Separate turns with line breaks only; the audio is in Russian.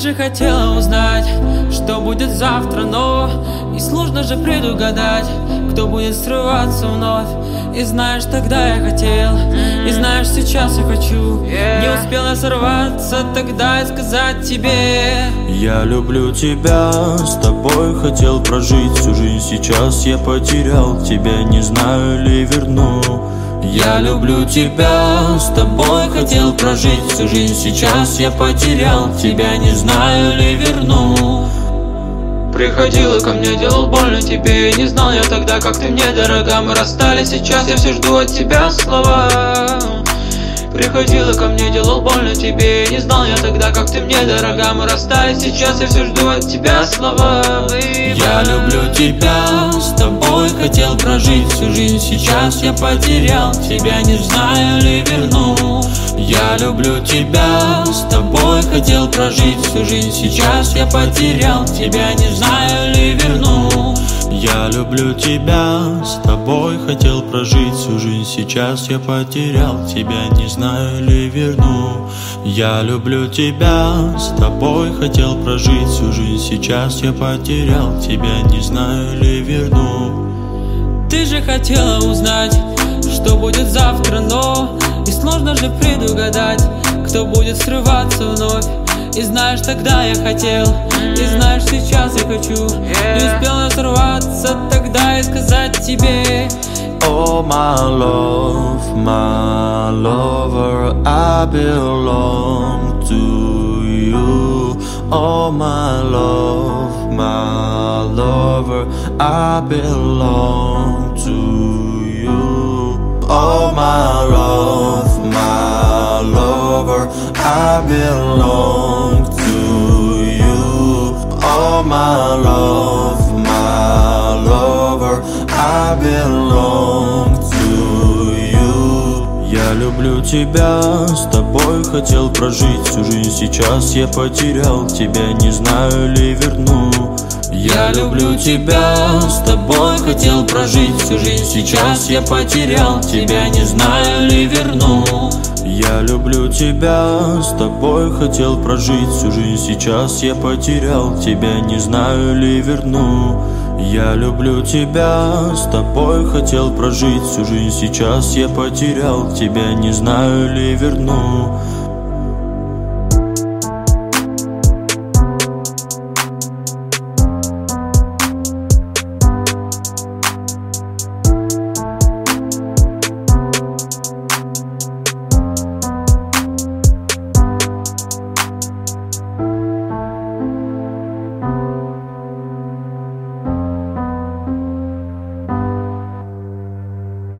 Же хотела узнать, что будет завтра, но И сложно же предугадать, кто будет срываться вновь. И знаешь, тогда я хотел, и знаешь, сейчас я хочу. Не успела сорваться тогда и сказать тебе.
Я люблю тебя, с тобой хотел прожить всю жизнь. Сейчас я потерял тебя, не знаю ли верну я люблю тебя, с тобой хотел прожить всю жизнь Сейчас я потерял. Тебя, не знаю ли верну?
Приходила ко мне, делал больно тебе Не знал я тогда, как ты мне дорога. Мы расстались, сейчас я все жду от тебя слова. Приходила ко мне, делал больно тебе Не знал я тогда, как ты мне дорога. Мы расстались, сейчас я все жду от тебя слова.
Я люблю тебя, тобой хотел прожить всю жизнь. Сейчас я потерял тебя, не знаю ли верну. Я люблю тебя, с тобой хотел прожить всю жизнь. Сейчас я потерял тебя, не знаю ли верну. Я люблю тебя, с тобой хотел прожить всю жизнь. Сейчас я потерял тебя, не знаю ли верну. Я люблю тебя, с тобой хотел прожить всю жизнь. Сейчас я потерял тебя, не знаю ли верну
Ты же хотела узнать, что будет завтра, но И сложно же предугадать, кто будет срываться вновь. И знаешь, тогда я хотел И знаешь, сейчас я хочу. Не успел сорваться тогда и сказать тебе.
Oh my love, my lover, I belong to you. Oh my love, my lover, I belong Belong my love, my lover, I belong to you. Я люблю тебя, с тобой хотел прожить всю жизнь. Сейчас я потерял тебя, не знаю ли верну. Я люблю тебя, с тобой хотел прожить всю жизнь. Сейчас я потерял тебя, не знаю ли верну я люблю тебя, с тобой хотел прожить всю жизнь. Сейчас я потерял тебя, не знаю ли верну. Я люблю тебя, с тобой хотел прожить всю жизнь. Сейчас я потерял тебя, не знаю ли верну